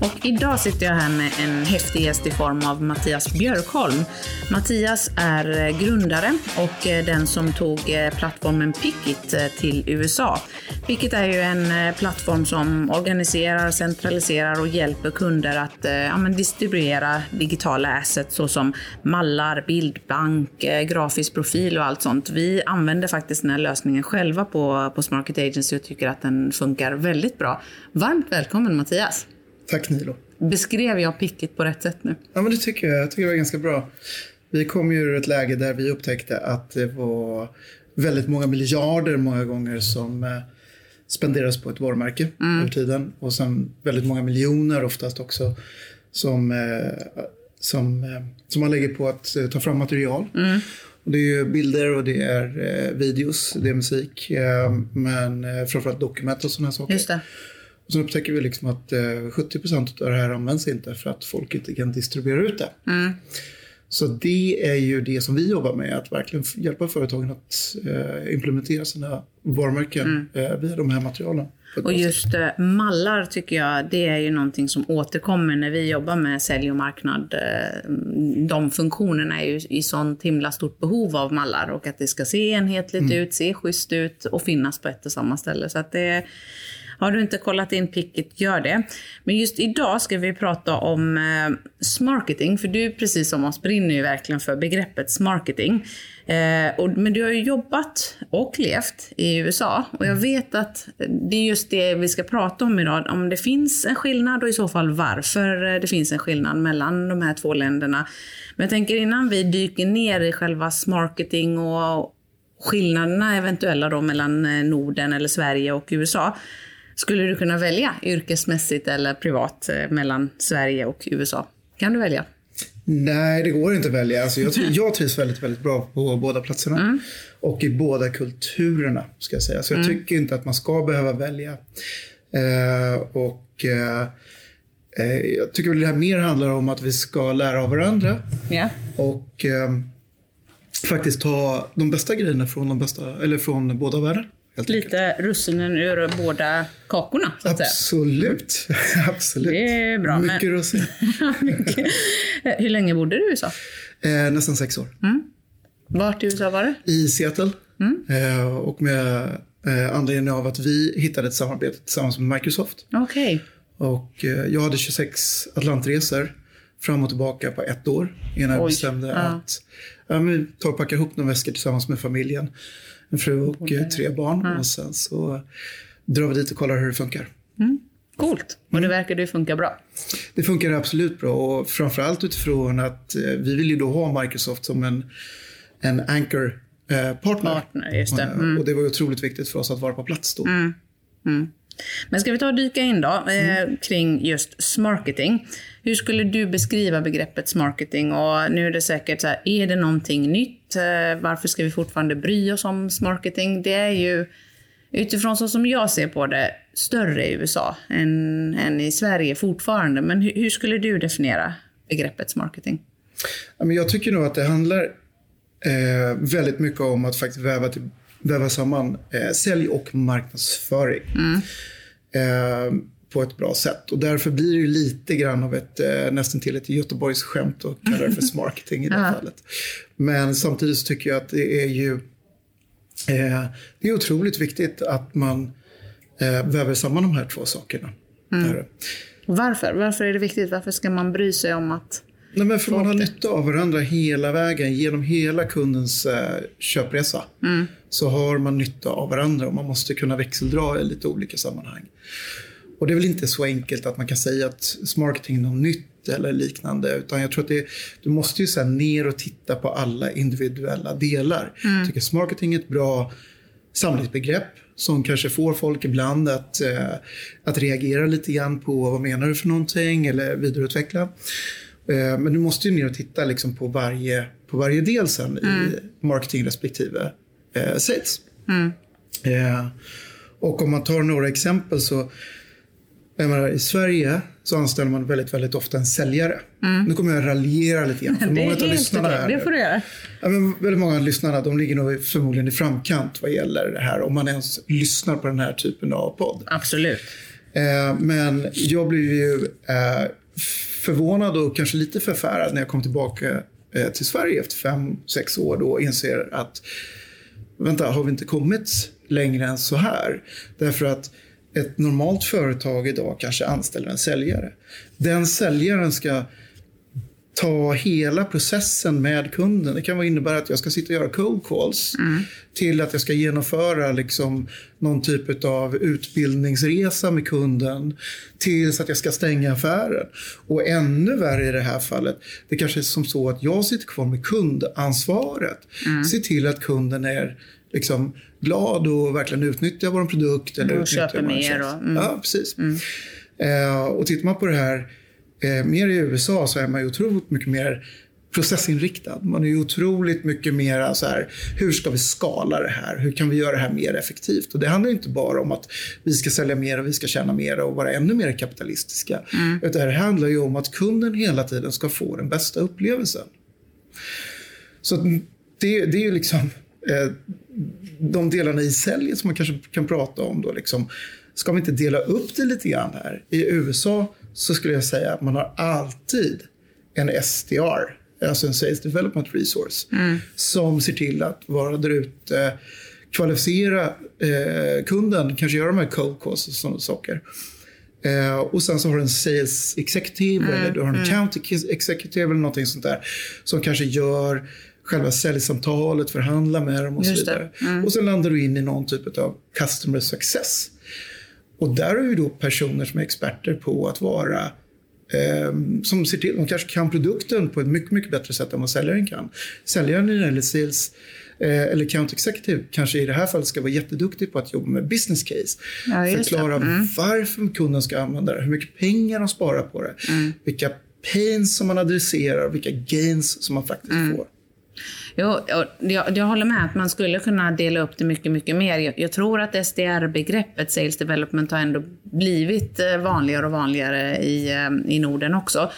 Och idag sitter jag här med en häftig gäst i form av Mattias Björkholm. Mattias är eh, grundare och eh, den som tog eh, plattformen Pickit till USA. Pickit är ju en plattform som organiserar, centraliserar och hjälper kunder att ja, distribuera digitala assets såsom mallar, bildbank, grafisk profil och allt sånt. Vi använder faktiskt den här lösningen själva på, på Smarket Agency och tycker att den funkar väldigt bra. Varmt välkommen Mattias! Tack Nilo. Beskrev jag picket på rätt sätt nu? Ja, men det tycker jag. Jag tycker det var ganska bra. Vi kom ju ur ett läge där vi upptäckte att det var väldigt många miljarder många gånger som eh, spenderas på ett varumärke mm. över tiden. Och sen väldigt många miljoner oftast också som, eh, som, eh, som man lägger på att ta fram material. Mm. Och det är bilder och det är videos, det är musik, men framförallt dokument och sådana saker. Just det. Och så upptäcker vi liksom att eh, 70 procent av det här används inte för att folk inte kan distribuera ut det. Mm. Så det är ju det som vi jobbar med, att verkligen hjälpa företagen att eh, implementera sina varumärken mm. eh, via de här materialen. Och just eh, mallar tycker jag, det är ju någonting som återkommer när vi jobbar med sälj och marknad. Eh, de funktionerna är ju i sånt himla stort behov av mallar och att det ska se enhetligt mm. ut, se schysst ut och finnas på ett och samma ställe. Så att det har du inte kollat in Pickit, gör det. Men just idag ska vi prata om eh, smarketing, för du precis som oss brinner ju verkligen för begreppet smarketing. Eh, och, men du har ju jobbat och levt i USA och jag vet att det är just det vi ska prata om idag. Om det finns en skillnad och i så fall varför det finns en skillnad mellan de här två länderna. Men jag tänker innan vi dyker ner i själva smarketing och skillnaderna eventuella då mellan eh, Norden eller Sverige och USA skulle du kunna välja yrkesmässigt eller privat eh, mellan Sverige och USA? Kan du välja? Nej, det går inte att välja. Alltså jag, jag trivs väldigt, väldigt bra på båda platserna. Mm. Och i båda kulturerna, ska jag säga. Så jag mm. tycker inte att man ska behöva välja. Eh, och eh, eh jag tycker väl det här mer handlar om att vi ska lära av varandra. Yeah. Och eh, faktiskt ta de bästa grejerna från, de bästa, eller från båda världar. Lite russinen ur båda kakorna. Så att Absolut. Säga. Absolut. Det är bra. Mycket men... russin. Hur länge bodde du i USA? Eh, nästan sex år. Mm. Vart i USA var det? I Seattle. Mm. Eh, och med eh, anledning av att vi hittade ett samarbete tillsammans med Microsoft. Okay. Och eh, jag hade 26 Atlantresor fram och tillbaka på ett år innan jag bestämde ja. att ja, men, ta och packa ihop några väskor tillsammans med familjen en fru och mm. tre barn. Mm. Och sen så drar vi dit och kollar hur det funkar. Mm. Coolt. Och det mm. verkar det funka bra. Det funkar absolut bra och framförallt utifrån att eh, vi vill ju då ha Microsoft som en, en anchor eh, partner. partner det. Mm. Och det var otroligt viktigt för oss att vara på plats då. Mm. Mm. Men ska vi ta och dyka in då eh, kring just smarketing. Hur skulle du beskriva begreppet smarketing? Och nu är det säkert så här, är det någonting nytt? Eh, varför ska vi fortfarande bry oss om smarketing? Det är ju utifrån så som jag ser på det större i USA än, än i Sverige fortfarande. Men hur, hur skulle du definiera begreppet smarketing? Jag tycker nog att det handlar eh, väldigt mycket om att faktiskt väva, till, väva samman eh, sälj och marknadsföring. Mm. Eh, på ett bra sätt. Och därför blir det lite grann av ett eh, nästan till ett Göteborgs skämt att kalla det för smarketing i det här fallet. Men samtidigt så tycker jag att det är ju eh, det är otroligt viktigt att man eh, väver samman de här två sakerna. Mm. Varför? Varför är det viktigt? Varför ska man bry sig om att Nej, men för man har nytta av varandra hela vägen genom hela kundens eh, köpresa. Mm. Så har man nytta av varandra och man måste kunna växeldra i lite olika sammanhang. Och det är väl inte så enkelt att man kan säga att smarketing är något nytt eller liknande. Utan jag tror att det, du måste ju så ner och titta på alla individuella delar. Mm. Jag tycker smarketing är ett bra samlingsbegrepp som kanske får folk ibland att, eh, att reagera lite grann på vad menar du för någonting eller vidareutveckla. Eh, men du måste ju ner och titta liksom på, varje, på varje del sen mm. i marketing respektive eh, sales. Mm. Eh, och om man tar några exempel så, menar, i Sverige så anställer man väldigt, väldigt ofta en säljare. Mm. Nu kommer jag raljera lite grann. För Det många är helt lyssnarna okej, här det får du göra. Ja, men väldigt många av lyssnarna de ligger nog förmodligen i framkant vad gäller det här. Om man ens lyssnar på den här typen av podd. Absolut. Eh, men jag blev ju eh, förvånad och kanske lite förfärad när jag kom tillbaka eh, till Sverige efter fem, sex år då och inser att vänta, har vi inte kommit längre än så här? Därför att ett normalt företag idag kanske anställer en säljare. Den säljaren ska ta hela processen med kunden. Det kan innebära att jag ska sitta och göra cold calls till att jag ska genomföra liksom någon typ av utbildningsresa med kunden tills att jag ska stänga affären. Och ännu värre i det här fallet, det kanske är som så att jag sitter kvar med kundansvaret. Se till att kunden är liksom glad och verkligen utnyttjar vår produkt. Eller Och utnyttjar köper mer och- mm. Ja, precis. Eh, och tittar man på det här eh, mer i USA så är man ju otroligt mycket mer processinriktad. Man är ju otroligt mycket mer så här, hur ska vi skala det här? Hur kan vi göra det här mer effektivt? Och det handlar ju inte bara om att vi ska sälja mer och vi ska tjäna mer och vara ännu mer kapitalistiska. Utan det handlar ju om att kunden hela tiden ska få den bästa upplevelsen. Så det, det är ju liksom eh, de delarna i säljet som man kanske kan prata om. Då, liksom. Ska vi inte dela upp det lite grann här? I USA så skulle jag säga att man har alltid en SDR, alltså en Sales Development Resource, som ser till att vara där ute, kvalificera eh, kunden, kanske göra de här cold calls och sådana saker. Eh, och sen så har du en sales executive Mm, eller du har en account executive eller någonting sånt där. Som kanske gör själva säljsamtalet, förhandlar med dem och så det. Mm. vidare. Och sen landar du in i någon typ av customer success. Och där är ju då personer som är experter på att vara ehm, som ser till, de kanske kan produkten på ett mycket, mycket bättre sätt än vad säljaren kan. Säljaren eller sales eh, eller account executive kanske i det här fallet ska vara jätteduktig på att jobba med business case. Ja, det. Förklara Mm. varför kunden ska använda det, hur mycket pengar de sparar på det, Mm. vilka pains som man adresserar och vilka gains som man faktiskt Mm. får. Jo, jag, jag håller med att man skulle kunna dela upp det mycket, mycket mer. Jag, jag tror att SDR-begreppet, Sales Development, har ändå blivit eh, vanligare och vanligare i, eh, i Norden också.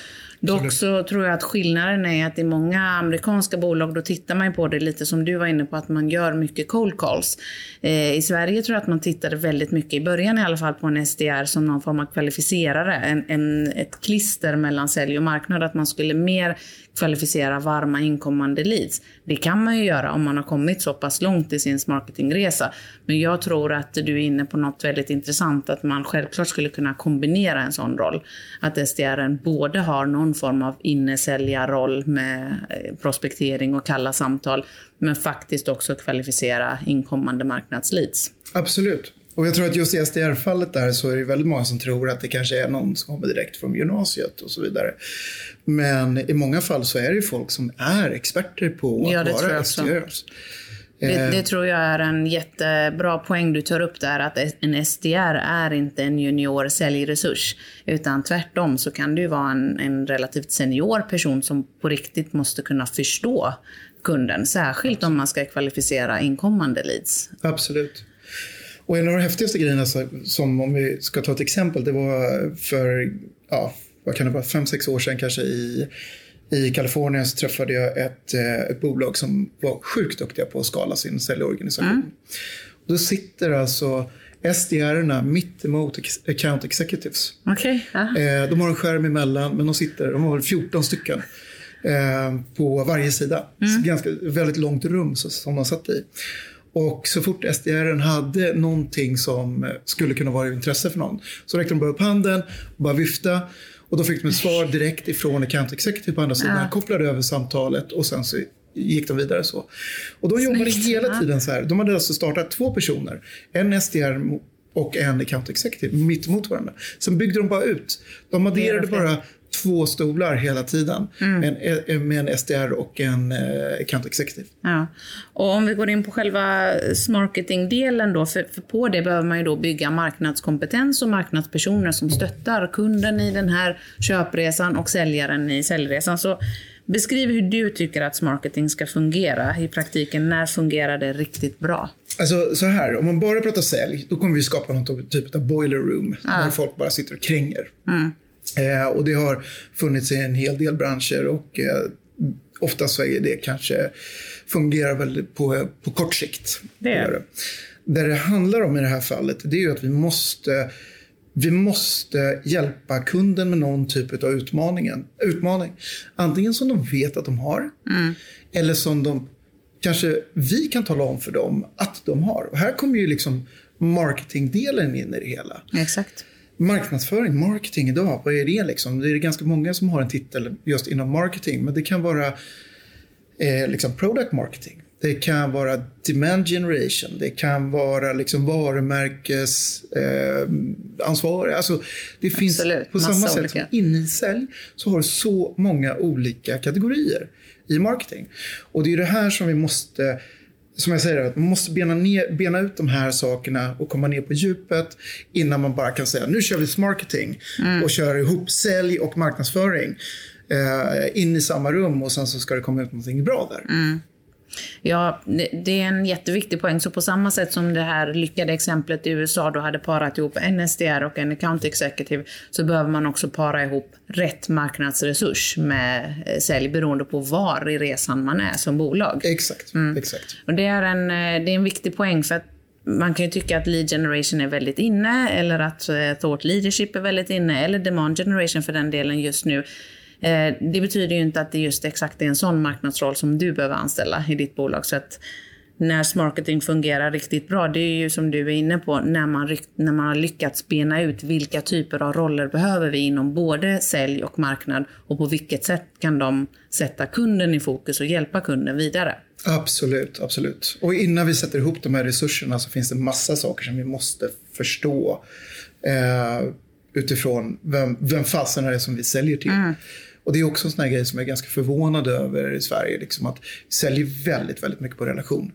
Dock så tror jag att skillnaden är att i många amerikanska bolag, då tittar man på det lite som du var inne på, att man gör mycket cold calls. Eh, I Sverige tror jag att man tittade väldigt mycket, i början i alla fall, på en SDR som någon form av kvalificerare. En, en, ett klister mellan sälj och marknad, att man skulle mer kvalificera varma inkommande leads. Det kan man ju göra om man har kommit så pass långt i sin marketingresa. Men jag tror att du är inne på något väldigt intressant, att man självklart skulle kunna kombinera en sån roll. Att SDRn både har någon form av innesäljarroll med eh, prospektering och kalla samtal, men faktiskt också kvalificera inkommande marknadsleads. Absolut. Och jag tror att just i SDR-fallet där så är det väldigt många som tror att det kanske är någon som kommer direkt från gymnasiet och så vidare. Men i många fall så är det folk som är experter på Ja, att det vara också. SDRs. Det, Eh. det tror jag är en jättebra poäng du tar upp där, att en SDR är inte en junior säljresurs. Utan tvärtom så kan det ju vara en, en relativt senior person som på riktigt måste kunna förstå kunden. Särskilt om man ska kvalificera inkommande leads. Absolut. Och en av de häftigaste grejerna, som om vi ska ta ett exempel, det var för, ja, vad kan det vara, fem, sex år sedan kanske i, i Kalifornien så träffade jag ett, eh, ett bolag som var sjukt duktiga på att skala sin säljorganisation. Då sitter alltså SDR-erna mitt emot ex- account executives. Ja. Eh, de har en skärm emellan, men de sitter, de har väl 14 stycken eh, på varje sida. Så Ganska väldigt långt rum så, som de satt i. Och så fort SDR hade någonting som skulle kunna vara av intresse för någon så räckte de bara upp handen och bara vifta. Och då fick de ett svar direkt ifrån account executive på andra sidan. Ja. Kopplade över samtalet och sen så gick de vidare så. Och de jobbade hela tiden så här. De hade alltså startat två personer. En SDR och en account executive mitt emot varandra. Sen byggde de bara ut. De adderade bara två stolar hela tiden. Mm. Med, en, med en SDR och en eh, account executive. Ja. Och om vi går in på själva marketingdelen då, för, för på det behöver man ju då bygga marknadskompetens och marknadspersoner som stöttar kunden i den här köpresan och säljaren i säljresan. Så Beskriv hur du tycker att marketing ska fungera i praktiken. När fungerar det riktigt bra? Alltså så här, om man bara pratar sälj, då kommer vi skapa någon typ av boiler room. Ja. Där folk bara sitter och kränger. Mm. Eh, och det har funnits i en hel del branscher och eh, oftast så är det kanske fungerar väl på, på kort sikt. Det är det. Det det handlar om i det här fallet, det är ju att vi måste vi måste hjälpa kunden med någon typ av utmaningen, utmaning. Antingen som de vet att de har, mm. eller som de kanske vi kan tala om för dem att de har. Och här kommer ju liksom marketingdelen in i det hela. Exakt. Marknadsföring, marketing idag, vad är det liksom? Det är ganska många som har en titel just inom marketing, men det kan vara eh, liksom product marketing. Det kan vara demand generation, det kan vara liksom varumärkesansvar. Eh, alltså, det finns Absolut. på samma sätt olika. som sälj så har du så många olika kategorier i marketing. Och det är det här som vi måste som jag säger, att man måste bena, ner, bena ut de här sakerna och komma ner på djupet innan man bara kan säga nu kör vi marketing mm. och kör ihop sälj och marknadsföring eh, in i samma rum och sen så ska det komma ut någonting bra där. Mm. Ja, det är en jätteviktig poäng. Så på samma sätt som det här lyckade exemplet i USA då hade parat ihop en SDR och en account executive så behöver man också para ihop rätt marknadsresurs med eh, sälj beroende på var i resan man är som bolag. Exakt. Mm. exakt. Och det, är en, eh, det är en viktig poäng för att man kan ju tycka att lead generation är väldigt inne eller att eh, thought leadership är väldigt inne eller demand generation för den delen just nu. Eh, det betyder ju inte att det just exakt är en sån marknadsroll som du behöver anställa i ditt bolag. Så att när marketing fungerar riktigt bra, det är ju som du är inne på, när man, när man har lyckats bena ut vilka typer av roller behöver vi inom både sälj och marknad och på vilket sätt kan de sätta kunden i fokus och hjälpa kunden vidare. Absolut, absolut. Och innan vi sätter ihop de här resurserna så finns det massa saker som vi måste förstå eh, utifrån vem, vem fasen är det som vi säljer till. Mm. Och det är också en sån här grej som jag är ganska förvånad över i Sverige. Liksom att vi säljer väldigt, väldigt mycket på relation.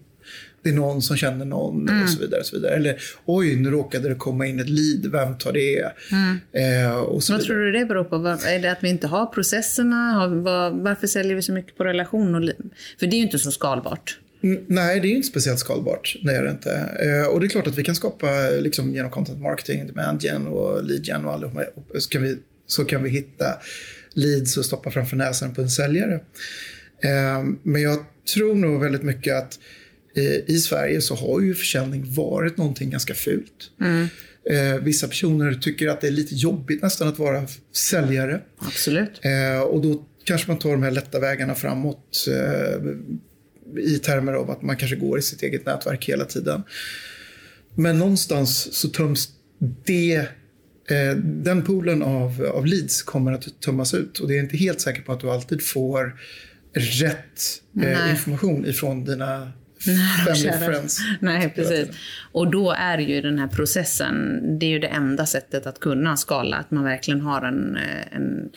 Det är någon som känner någon mm. och så vidare. Och så vidare. Eller oj, nu råkade det komma in ett lead, vem tar det? Mm. Eh, och så Vad vidare. tror du det beror på? Är det att vi inte har processerna? varför säljer vi så mycket på relation? Och, för det är ju inte så skalbart. Nej, det är inte speciellt skalbart. Det är det inte. Eh, och det är klart att vi kan skapa liksom, genom content marketing, demand gen och lead gen och allt så kan vi, så kan vi hitta leads och stoppa framför näsan på en säljare. Eh, men jag tror nog väldigt mycket att i Sverige så har ju försäljning varit någonting ganska fult. Mm. Eh, vissa personer tycker att det är lite jobbigt nästan att vara säljare. Absolut. Eh, och då kanske man tar de här lätta vägarna framåt eh, i termer av att man kanske går i sitt eget nätverk hela tiden. Men någonstans så töms det Eh, den poolen av, av leads kommer att tömmas ut och det är inte helt säkert på att du alltid får rätt eh, information ifrån dina family friends. Nej, precis. Och då är ju den här processen, det är ju det enda sättet att kunna skala, att man verkligen har en, eh, en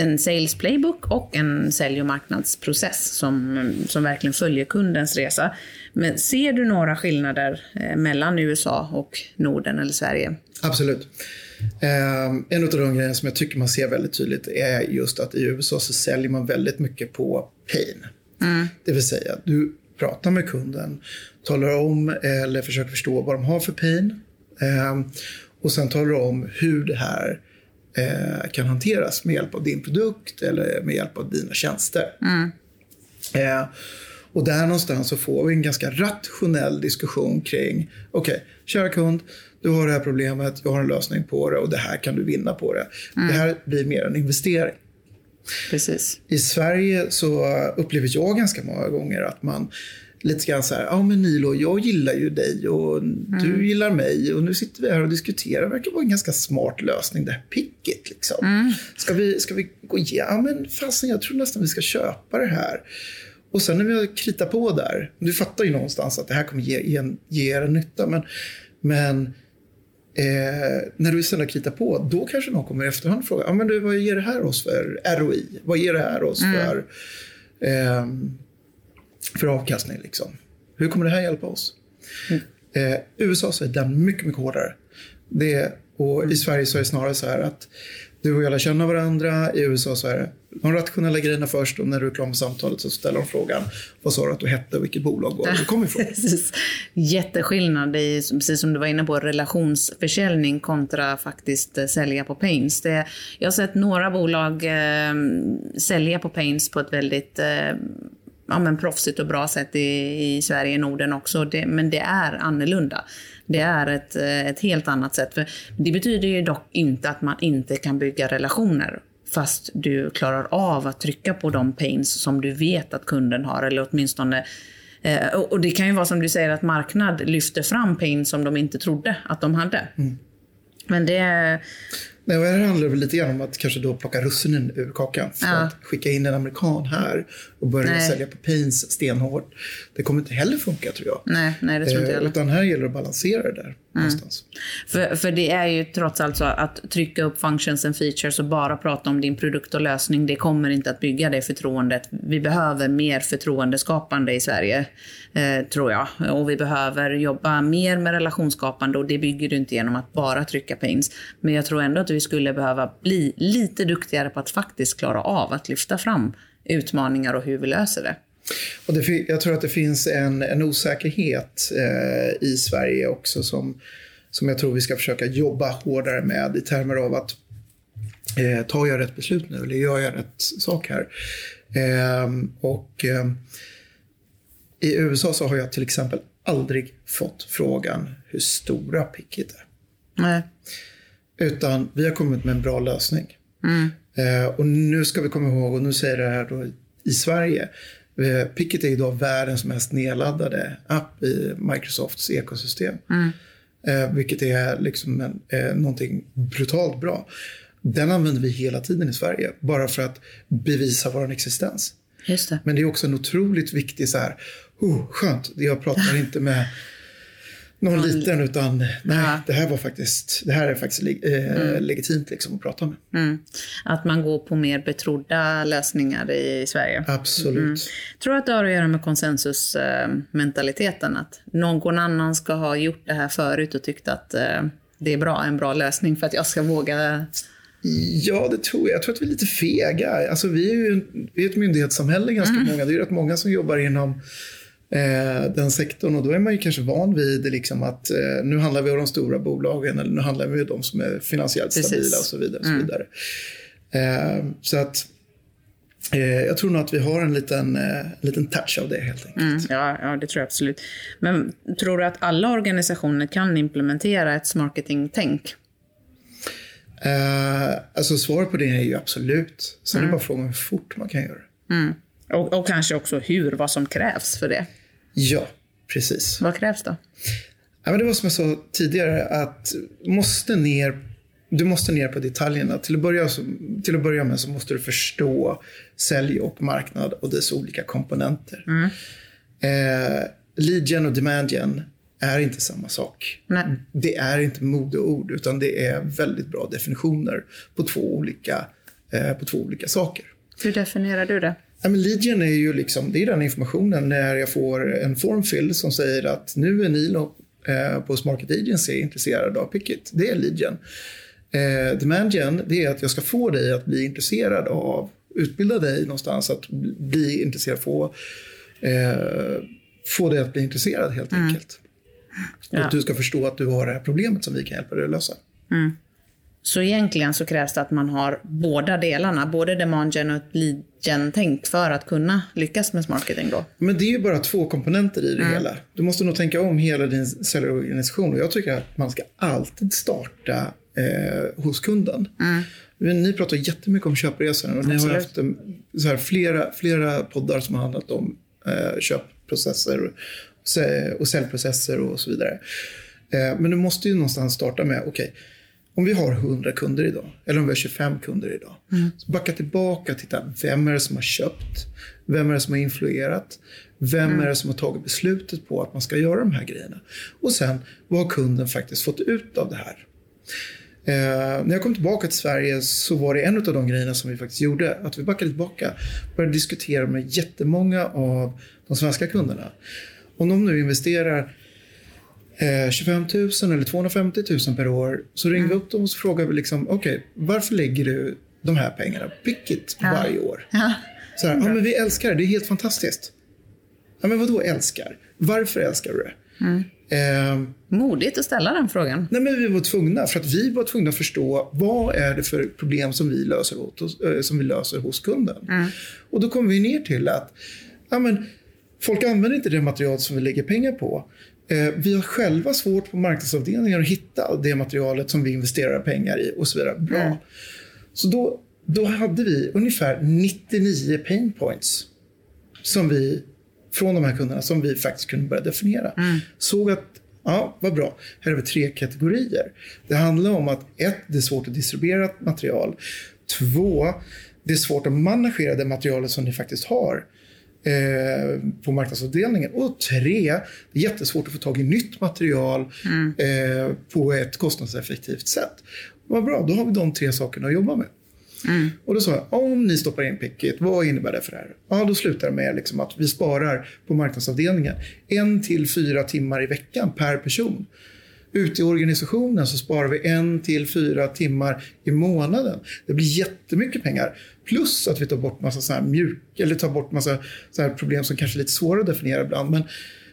en sales playbook och en sälj och marknadsprocess som, som verkligen följer kundens resa. Men ser du några skillnader eh, mellan USA och Norden eller Sverige? Absolut. Eh, en av de grejerna som jag tycker man ser väldigt tydligt är just att i USA så säljer man väldigt mycket på pain. Mm. Det vill säga, du pratar med kunden, talar om eller försöker förstå vad de har för pain. Eh, och sen talar du om hur det här eh, kan hanteras med hjälp av din produkt eller med hjälp av dina tjänster. Mm. Eh, och där någonstans så får vi en ganska rationell diskussion kring, okej, okay, kära kund, du har det här problemet, jag har en lösning på det och det här kan du vinna på det. Mm. Det här blir mer en investering. Precis. I Sverige så upplever jag ganska många gånger att man lite grann så här, ja men Nilo, jag gillar ju dig och mm. du gillar mig och nu sitter vi här och diskuterar. Det verkar vara en ganska smart lösning det här picket liksom. Mm. Ska, vi, ska vi gå igenom, ja men fasen jag tror nästan vi ska köpa det här. Och sen när vi har kritat på där, du fattar ju någonstans att det här kommer ge, ge, ge er en nytta, men, men eh, när du istället kritar på, då kanske någon kommer i efterhand och frågar, ja men du, vad ger det här oss för ROI? Vad ger det här oss mm. för eh, för avkastning. Liksom. Hur kommer det här hjälpa oss? Mm. Eh, USA så är den mycket, mycket hårdare. Det, och I Sverige så är det snarare så här att Du och jag lär känna varandra. I USA så är det de rationella grejerna först och när du är klar med samtalet så ställer de frågan vad sa du att du hette och vilket bolag var du kom ifrån? Jätteskillnad i, precis som du var inne på, relationsförsäljning kontra faktiskt eh, sälja på Pains. Det, jag har sett några bolag eh, sälja på Pains på ett väldigt eh, ja, men proffsigt och bra sätt i, i Sverige, Norden också. Det, men det är annorlunda. Det är ett, eh, ett helt annat sätt. För det betyder ju dock inte att man inte kan bygga relationer fast du klarar av att trycka på de pains som du vet att kunden har, eller åtminstone eh, och det kan ju vara som du säger att marknad lyfter fram pains som de inte trodde att de hade. Mm. Men det, Nej, och här handlar det väl lite grann om att kanske då plocka russinen ur kakan. För ja. att skicka in en amerikan här och börja nej. sälja på Pains stenhårt. Det kommer inte heller funka tror jag. Nej, nej det tror inte jag eh, Utan här gäller det att balansera det där. Mm. För, för det är ju trots allt så att trycka upp functions and features och bara prata om din produkt och lösning, det kommer inte att bygga det förtroendet. Vi behöver mer förtroendeskapande i Sverige, eh, tror jag. Och vi behöver jobba mer med relationsskapande och det bygger du inte genom att bara trycka pains. Men jag tror ändå att vi skulle behöva bli lite duktigare på att faktiskt klara av att lyfta fram utmaningar och hur vi löser det. Och det, jag tror att det finns en, en osäkerhet eh, i Sverige också som, som jag tror vi ska försöka jobba hårdare med i termer av att eh, tar jag rätt beslut nu eller gör jag rätt sak här? Eh, och eh, i USA så har jag till exempel aldrig fått frågan hur stora Pickit är. Nej. Utan vi har kommit med en bra lösning. Mm. Eh, och nu ska vi komma ihåg, och nu säger jag det här då i Sverige, Eh, Picket är idag världens mest nedladdade app i Microsofts ekosystem. Mm. Eh, vilket är liksom en, eh, någonting brutalt bra. Den använder vi hela tiden i Sverige, bara för att bevisa vår existens. Det. Men det är också en otroligt viktig så här, oh, skönt, jag pratar inte med någon mm. liten, utan nej, ja. det här var faktiskt, det här är faktiskt eh, mm. legitimt liksom att prata med. Mm. Att man går på mer betrodda lösningar i Sverige. Absolut. Mm. Tror att det har att göra med konsensusmentaliteten? Att någon annan ska ha gjort det här förut och tyckt att eh, det är bra, en bra lösning för att jag ska våga Ja, det tror jag. Jag tror att vi är lite fega. Alltså, vi är ju vi är ett myndighetssamhälle ganska mm. många. Det är rätt många som jobbar inom eh, den sektorn. Och då är man ju kanske van vid liksom att eh, nu handlar vi om de stora bolagen eller nu handlar vi om de som är finansiellt Precis. stabila och så vidare. Och så, mm. vidare. Eh, så att eh, jag tror nog att vi har en liten, eh, liten touch av det helt enkelt. Mm, ja, ja, det tror jag absolut. Men tror du att alla organisationer kan implementera ett marketing-tänk? Eh, alltså svaret på det är ju absolut. Sen mm. är det bara frågan hur fort man kan göra det. Mm. Och, och, kanske också hur, vad som krävs för det. Ja, precis. Vad krävs då? Ja, men det var som jag sa tidigare, att måste ner, du måste ner på detaljerna. Till att, börja, till att börja med så måste du förstå sälj och marknad och dess olika komponenter. Mm. Eh, lead och demand gen är inte samma sak. Nej. Det är inte modeord, utan det är väldigt bra definitioner på två olika, eh, på två olika saker. Hur definierar du det? Men Legion är ju liksom, det är den informationen när jag får en formfill som säger att nu är Nilo eh, på Market Agency intresserad av Pickit. Det är Legion. Eh, Demandgen, det är att jag ska få dig att bli intresserad av, utbilda dig någonstans att bli intresserad, få, eh, få dig att bli intresserad helt mm. enkelt. Ja. Och du ska förstå att du har det här problemet som vi kan hjälpa dig att lösa. Mm. Så egentligen så krävs det att man har båda delarna, både demand gen och lead gen tänkt för att kunna lyckas med marketing då? Men det är ju bara två komponenter i det mm. hela. Du måste nog tänka om hela din säljorganisation och jag tycker att man ska alltid starta eh, hos kunden. Mm. Ni pratar jättemycket om köpresor och ni har haft så här, flera, flera poddar som har handlat om eh, köpprocesser och säljprocesser och så vidare. Eh, men du måste ju någonstans starta med, okej, okay, om vi har 100 kunder idag, eller om vi har 25 kunder idag. Mm. Så backa tillbaka och titta, vem är det som har köpt? Vem är det som har influerat? Vem mm. är det som har tagit beslutet på att man ska göra de här grejerna? Och sen, vad har kunden faktiskt fått ut av det här? Eh, när jag kom tillbaka till Sverige så var det en av de grejerna som vi faktiskt gjorde. Att vi backade tillbaka och började diskutera med jättemånga av de svenska kunderna. Om de nu investerar eh, 25 000 eller 250 000 per år. Så ringer vi upp dem och vi liksom, okej, okay, varför lägger du de här pengarna på Pickit ja. varje år? Ja. Så här, ja, men vi älskar det, det är helt fantastiskt. Ja, men vadå älskar? Varför älskar du det? Mm. Eh, Modigt att ställa den frågan. Nej, men vi var tvungna, för att vi var tvungna att förstå vad är det för problem som vi löser, åt, äh, som vi löser hos kunden. Mm. Och då kom vi ner till att ja, men, folk använder inte det material som vi lägger pengar på. Eh, vi har själva svårt på marknadsavdelningen att hitta det materialet som vi investerar pengar i och så vidare. Bra. Mm. Så då, då hade vi ungefär 99 pain points som vi från de här kunderna som vi faktiskt kunde börja definiera. Mm. Såg att, ja, vad bra. Här har vi tre kategorier. Det handlar om att ett, det är svårt att distribuera material. Två, det är svårt att managera det materialet som ni faktiskt har eh, på marknadsavdelningen. Och tre, det är jättesvårt att få tag i nytt material mm. eh, på ett kostnadseffektivt sätt. Vad bra, då har vi de tre sakerna att jobba med. Mm. Och då sa jag, om ni stoppar in Pickit, vad innebär det för er? Ja, då slutar det med liksom att vi sparar på marknadsavdelningen en till fyra timmar i veckan per person. Ute i organisationen så sparar vi en till fyra timmar i månaden. Det blir jättemycket pengar. Plus att vi tar bort massa så här mjuk, eller tar bort massa så här problem som kanske är lite svåra att definiera ibland. Men,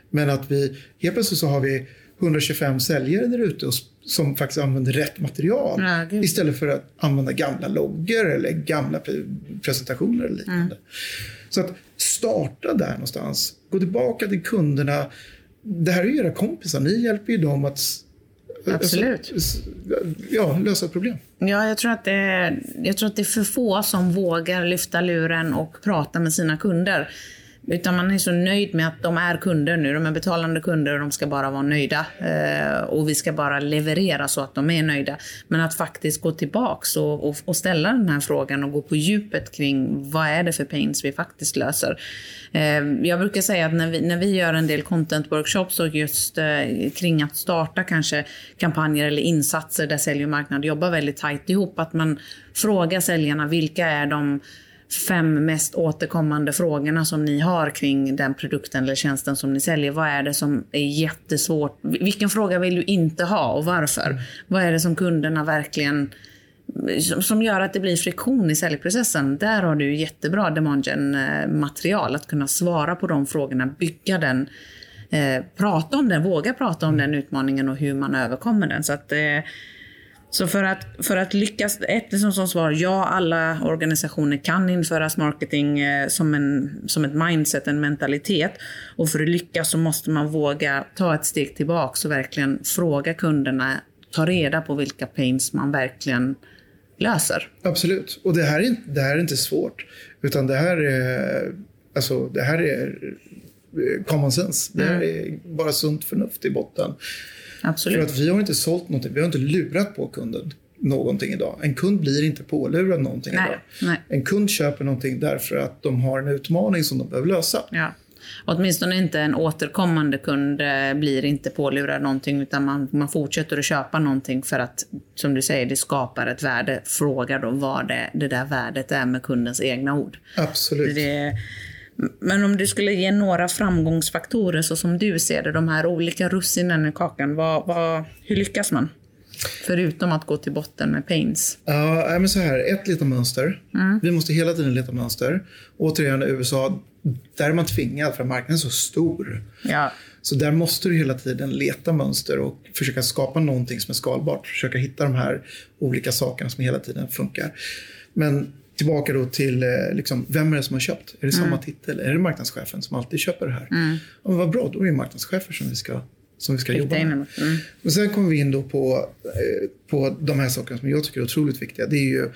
men att vi helt plötsligt så har vi 125 säljare där ute som faktiskt använder rätt material. Ja, istället för att använda gamla loggor eller gamla presentationer eller liknande. Mm. Så att starta där någonstans. Gå tillbaka till kunderna. Det här är ju era kompisar. Ni hjälper ju dem att Absolut. Ja, lösa problem. Ja, jag tror, att det är, jag tror att det är för få som vågar lyfta luren och prata med sina kunder. Utan man är så nöjd med att de är kunder nu. De är betalande kunder och de ska bara vara nöjda. Eh, och vi ska bara leverera så att de är nöjda. Men att faktiskt gå tillbaks och, och, och, ställa den här frågan och gå på djupet kring vad är det för pains vi faktiskt löser. Eh, jag brukar säga att när vi, när vi gör en del content workshops och just eh, kring att starta kanske kampanjer eller insatser där sälj och marknad jobbar väldigt tajt ihop. Att man frågar säljarna vilka är de fem mest återkommande frågorna som ni har kring den produkten eller tjänsten som ni säljer. Vad är det som är jättesvårt? Vilken fråga vill du inte ha och varför? Mm. Vad är det som kunderna verkligen som gör att det blir friktion i säljprocessen. Där har du jättebra Demongen-material att kunna svara på de frågorna, bygga den, eh, prata om den, våga prata om den utmaningen och hur man överkommer den. Så att eh, så för att, för att lyckas, ett liksom som svar, ja alla organisationer kan införas marketing eh, som, en, som ett mindset, en mentalitet. Och för att lyckas så måste man våga ta ett steg tillbaka och verkligen fråga kunderna, ta reda på vilka pains man verkligen löser. Absolut, och det här är, det här är inte svårt. Utan det här är, alltså, det här är eh, common sense. Det här mm. är bara sunt förnuft i botten. Absolut. För att vi har inte sålt någonting, vi har inte lurat på kunden någonting idag. En kund blir inte pålurad någonting nej, idag. Nej. En kund köper någonting därför att de har en utmaning som de behöver lösa. Ja. Åtminstone inte en återkommande kund eh, blir inte pålurad någonting utan man, man fortsätter att köpa någonting för att, som du säger, det skapar ett värde. Fråga då vad det, det där värdet är med kundens egna ord. Absolut. Det, men om du skulle ge några framgångsfaktorer så som du ser det, de här olika russinen i kakan, vad, vad, hur lyckas man? Förutom att gå till botten med pains. Ja, men så här, ett leta mönster. Mm. Vi måste hela tiden leta mönster. Återigen, USA, där är man tvingad för marknaden är så stor. Ja. Så där måste du hela tiden leta mönster och försöka skapa någonting som är skalbart. Försöka hitta de här olika sakerna som hela tiden funkar. Men tillbaka då till eh, liksom, vem är det som har köpt? Är det mm. samma titel? Är det marknadschefen som alltid köper det här? Mm. Ja, vad bra, då är det marknadschefer som vi ska, som vi ska jobba med. Mm. Och sen kommer vi in då på, eh, på de här sakerna som jag tycker är otroligt viktiga. Det är ju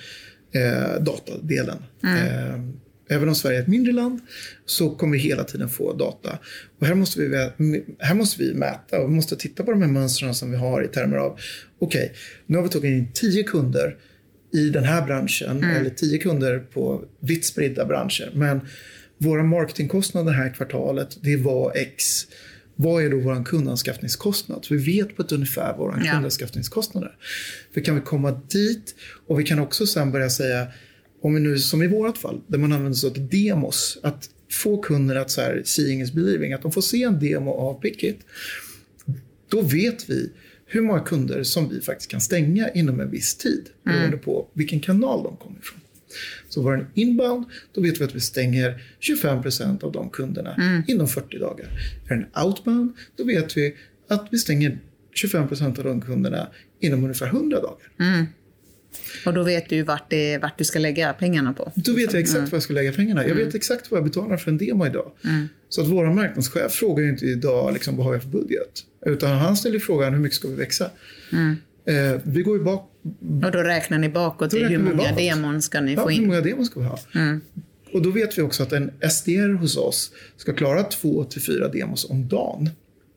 eh, datadelen. Mm. Eh, även om Sverige är ett mindre land så kommer vi hela tiden få data. Och här måste vi, här måste vi mäta och vi måste titta på de här mönstren som vi har i termer av okej, okay, nu har vi tagit in tio kunder i den här branschen mm. eller tio kunder på vitt spridda branscher. Men våra marketingkostnader det här kvartalet, det var X. Vad är då vår kundanskaffningskostnad? Så vi vet på ett ungefär våra ja. kundanskaffningskostnader. För kan vi komma dit och vi kan också sen börja säga, om vi nu som i vårt fall, där man använder sig av demos, att få kunder att så här, seeing is believing, att de får se en demo av Pickit Då vet vi hur många kunder som vi faktiskt kan stänga inom en viss tid. Beroende på vilken kanal de kommer ifrån. Så var det en inbound, då vet vi att vi stänger 25% av de kunderna inom 40 dagar. Är det en outbound, då vet vi att vi stänger 25% av de kunderna inom ungefär 100 dagar. Och då vet du vart, det, vart du ska lägga pengarna på. Då vet jag exakt var jag ska lägga pengarna. Jag vet exakt vad jag betalar för en demo idag. Så att vår marknadschef frågar ju inte idag liksom, vad har jag för budget. Utan han ställer frågan hur mycket ska vi växa. Eh, vi går ju bak. Och då räknar ni bakåt till hur många demon ska ni Ja, få hur in. många demon ska vi ha? Och då vet vi också att en SDR hos oss ska klara två till fyra demos om dagen.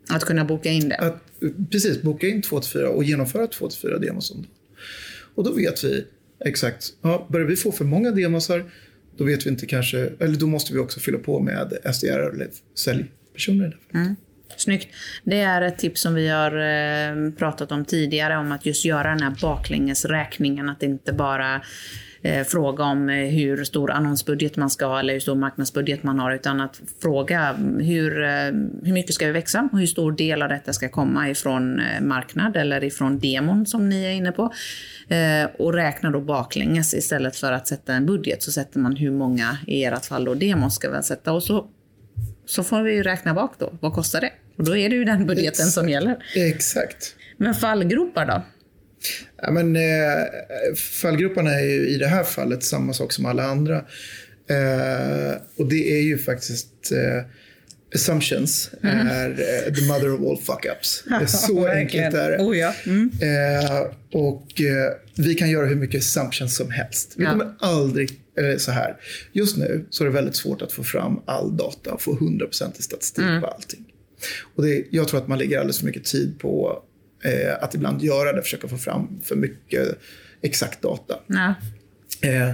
Att kunna boka in det. Att, precis, boka in två till fyra och genomföra två till fyra demos om dagen. Och då vet vi exakt, ja, börjar vi få för många demosar, då vet vi inte kanske, eller då måste vi också fylla på med SDR eller säljpersoner. Mm. Snyggt. Det är ett tips som vi har eh, pratat om tidigare, om att just göra den här baklängesräkningen. Att inte bara eh, fråga om eh, hur stor annonsbudget man ska ha eller hur stor marknadsbudget man har, utan att fråga hur, eh, hur mycket ska vi växa och hur stor del av detta ska komma ifrån eh, marknad eller ifrån demon som ni är inne på. Eh, och räkna då baklänges istället för att sätta en budget så sätter man hur många i ert fall då demon ska vi sätta och så så får vi ju räkna bak då. Vad kostar det? Och då är det ju den budgeten som gäller. Exakt. Men fallgropar då? Ja, men, eh, fallgroparna är ju i det här fallet samma sak som alla andra. Eh, och det är ju faktiskt eh, assumptions är eh, the mother of all fuck-ups. Så enkelt är det. Oh, ja. mm. Eh, och eh, vi kan göra hur mycket assumptions som helst. Vi Ja. kommer aldrig, så här. Just nu så är det väldigt svårt att få fram all data och få 100% i statistik på allting. Och det, jag tror att man lägger alldeles för mycket tid på eh, att ibland göra det, försöka få fram för mycket exakt data. Ja. Eh,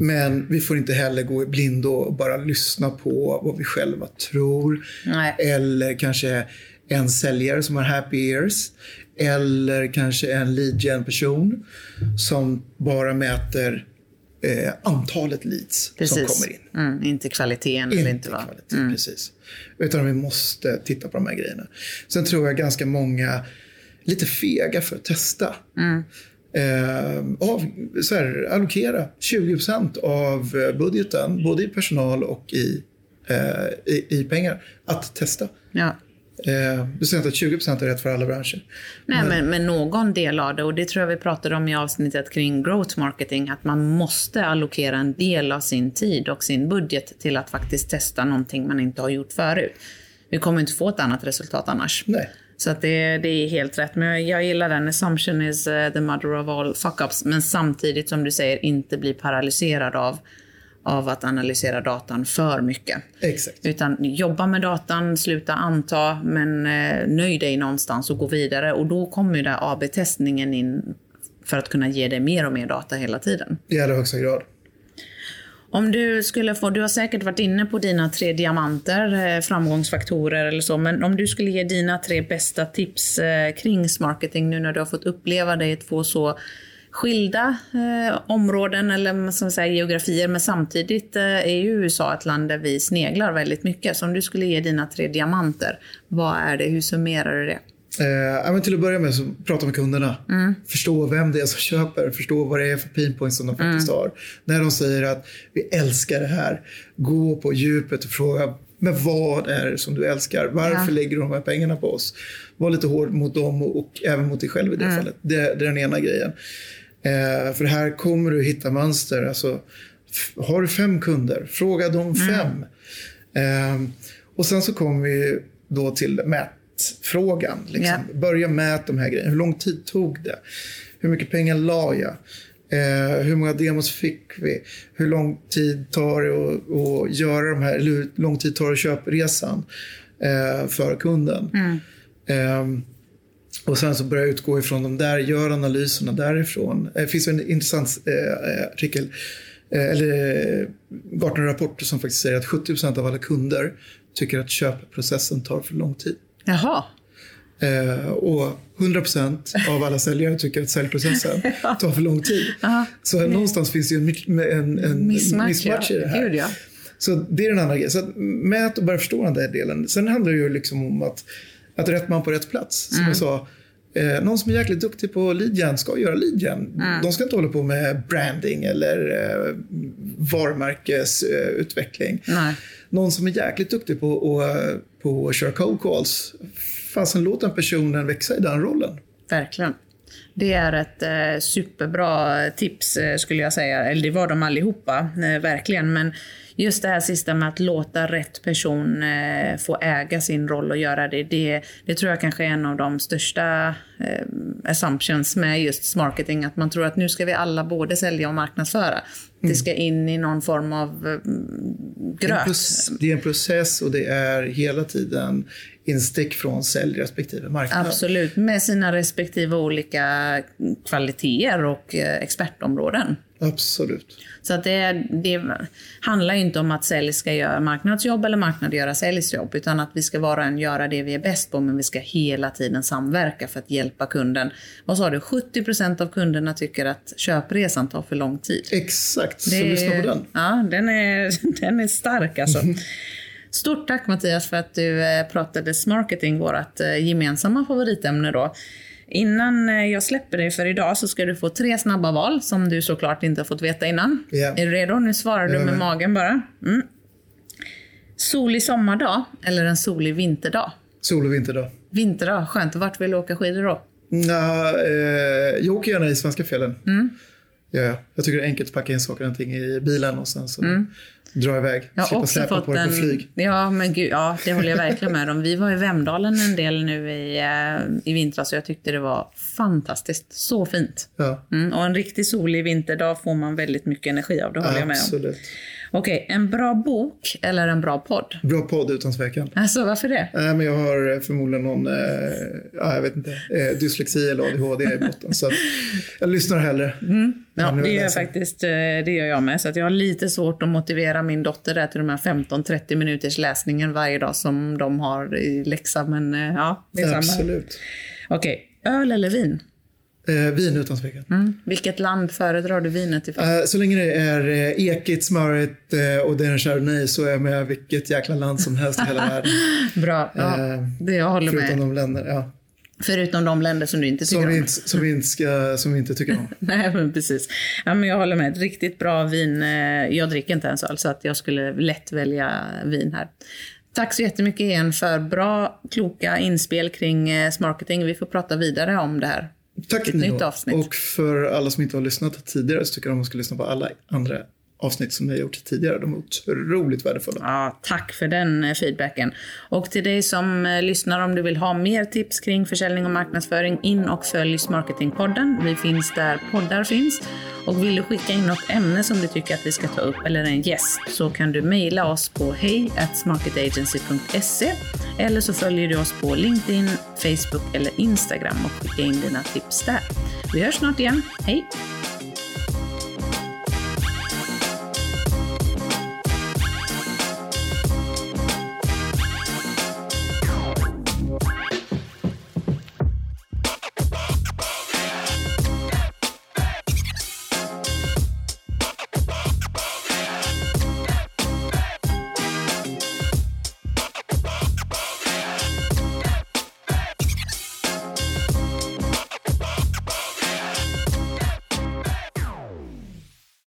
men vi får inte heller gå i blindo och bara lyssna på vad vi själva tror. Nej. Eller kanske en säljare som har happy ears. Eller kanske en lead gen person som bara mäter eh, antalet leads som Precis. kommer in. Mm, inte kvaliteten. eller Inte inte vad. kvalitet, precis. Utan vi måste titta på de här grejerna. Sen tror jag ganska många lite fega för att testa. Eh, av, så här, allokera 20% av eh, budgeten, både i personal och i, eh, i, i pengar, att testa. Ja. Eh, du säger inte att 20% är rätt för alla branscher. Nej, men, men någon del av det, och det tror jag vi pratade om i avsnittet kring growth marketing, att man måste allokera en del av sin tid och sin budget till att faktiskt testa någonting man inte har gjort förut. Vi kommer inte få ett annat resultat annars. Nej. Så att det, det är helt rätt. Men jag gillar den. Assumption is eh, the mother of all fuck-ups. Men samtidigt, som du säger, inte bli paralyserad av, av att analysera datan för mycket. Exakt. Utan jobba med datan, sluta anta, men eh, nöj dig någonstans och gå vidare. Och då kommer ju där AB-testningen in för att kunna ge dig mer och mer data hela tiden. I allra högsta grad. Om du skulle få, du har säkert varit inne på dina tre diamanter, eh, framgångsfaktorer eller så, men om du skulle ge dina tre bästa tips eh, kring marketing nu när du har fått uppleva det i två så skilda eh, områden eller som säga, geografier, men samtidigt eh, är ju USA ett land där vi sneglar väldigt mycket. Så om du skulle ge dina tre diamanter, vad är det? Hur summerar du det? Eh, men till att börja med så prata med kunderna. Förstå vem det är som köper, förstå vad det är för pinpoints som de faktiskt har. När de säger att vi älskar det här, gå på djupet och fråga men vad är det som du älskar? Varför Ja. lägger du de här pengarna på oss? Var lite hård mot dem och, och även mot dig själv i det fallet. Det, det är den ena grejen. Eh, för här kommer du hitta mönster. Alltså, har du fem kunder, fråga dem fem. Eh, och sen så kommer vi då till mätfrågan. Liksom. Börja mäta de här grejerna. Hur lång tid tog det? Hur mycket pengar la jag? Eh, hur många demos fick vi? Hur lång tid tar det att, göra de här, eller hur lång tid tar det att köpa resan eh, för kunden? Ehm, och sen så börjar jag utgå ifrån de där, gör analyserna därifrån. Eh, Det finns en intressant eh, artikel, eh, eller eh, Gartner-rapport som faktiskt säger att 70% av alla kunder tycker att köpprocessen tar för lång tid. Jaha. Eh, och 100% av alla säljare tycker att säljprocessen tar för lång tid. Så någonstans finns det ju en, en, en Mismatch, mismatch i det här. Gud, ja. Så det är den andra grejen. Så att mät och börja förstå den där delen. Sen handlar det ju liksom om att Att rätt man på rätt plats. Som Mm. jag sa, eh, någon som är jäkligt duktig på lead gen ska göra lead gen. Mm. De ska inte hålla på med branding eller eh, varumärkesutveckling. Nej. Någon som är jäkligt duktig på, att- på att köra cold calls. Fasen, låt den personen växa i den rollen. Verkligen. Det är ett eh, superbra eh, tips eh, skulle jag säga. Eller det var de allihopa, eh, verkligen. Men just det här sista med att låta rätt person eh, få äga sin roll och göra det, det. Det tror jag kanske är en av de största eh, assumptions med just marketing. Att man tror att nu ska vi alla både sälja och marknadsföra. Det ska in i någon form av eh, Det är, en gröt. process, det är en process och det är hela tiden instick från sälj respektive marknad. Absolut, med sina respektive olika kvaliteter och eh, expertområden. Absolut. Så att det, det handlar inte om att sälj ska göra marknadsjobb eller marknad göra säljsjobb, utan att vi ska vara en göra det vi är bäst på, men vi ska hela tiden samverka för att hjälpa kunden. Vad sa du, 70% av kunderna tycker att köpresan tar för lång tid. Exakt, så Det- lyssna på den. Ja, den är, den är stark alltså. Stort tack Mattias för att du eh, pratade marketing, vårt eh, gemensamma favoritämne då. Innan eh, jag släpper dig för idag så ska du få tre snabba val som du såklart inte har fått veta innan. Ja. Är du redo? Nu svarar du med magen bara. Mm. Solig sommardag eller en solig vinterdag? Sol och vinterdag. Vinterdag, skönt. Vart vill du åka skidor då? Nja, eh, jag åker gärna i svenska fjällen. Mm. Ja, ja. jag tycker det är enkelt att packa in saker och ting i bilen och sen så dra iväg. Jag har Slippa också släpa fått på en... på flyg. Ja, men gud, ja, det håller jag verkligen med om. Vi var i Vemdalen en del nu i, eh, i vintras och jag tyckte det var fantastiskt. Så fint. Ja, Mm, och en riktigt solig vinterdag får man väldigt mycket energi av, det håller jag med om. Okej, en bra bok eller en bra podd? Bra podd utan tvekan. Alltså, varför det? Nej, men jag har eh, förmodligen någon, eh, ja, jag vet inte, eh, dyslexi eller ADHD i botten. så jag lyssnar hellre. Ja, nu det gör, läser. faktiskt, det gör jag med. Så jag har lite svårt att motivera min dotter där till de här 15-30 minuters läsningen varje dag som de har i läxa. Men ja, det är samma. Absolut. Okej, öl eller vin? Eh, vin utan tvekan. Mm. Vilket land föredrar du vinet ifrån? Eh, så länge det är eh, ekigt, smörigt eh, och det är en chardonnay så är jag med vilket jäkla land som helst i hela världen. Bra, ja, eh, det jag håller Förutom med. de länder ja, Förutom de länder som du inte tycker som, vi om. inte, som, vi inte ska, som vi inte tycker om. Nej, men precis. Ja, men jag håller med. Ett riktigt bra vin. eh, Jag dricker inte ens öl, så att jag skulle lätt välja vin här. Tack så jättemycket igen för bra, kloka inspel kring eh, marketing. Vi får prata vidare om det här. Tack avsnitt. Och för alla som inte har lyssnat tidigare så tycker jag att man ska lyssna på alla andra avsnitt som ni har gjort tidigare. De är otroligt värdefulla. Ja, tack för den eh, feedbacken. Och till dig som eh, lyssnar, om du vill ha mer tips kring försäljning och marknadsföring, in och följ Marketingpodden. Vi finns där poddar finns. Och vill du skicka in något ämne som du tycker att vi ska ta upp eller en gäst så kan du mejla oss på hej eller så följer du oss på LinkedIn, Facebook eller Instagram och skicka in dina tips där. Vi hörs snart igen. Hej!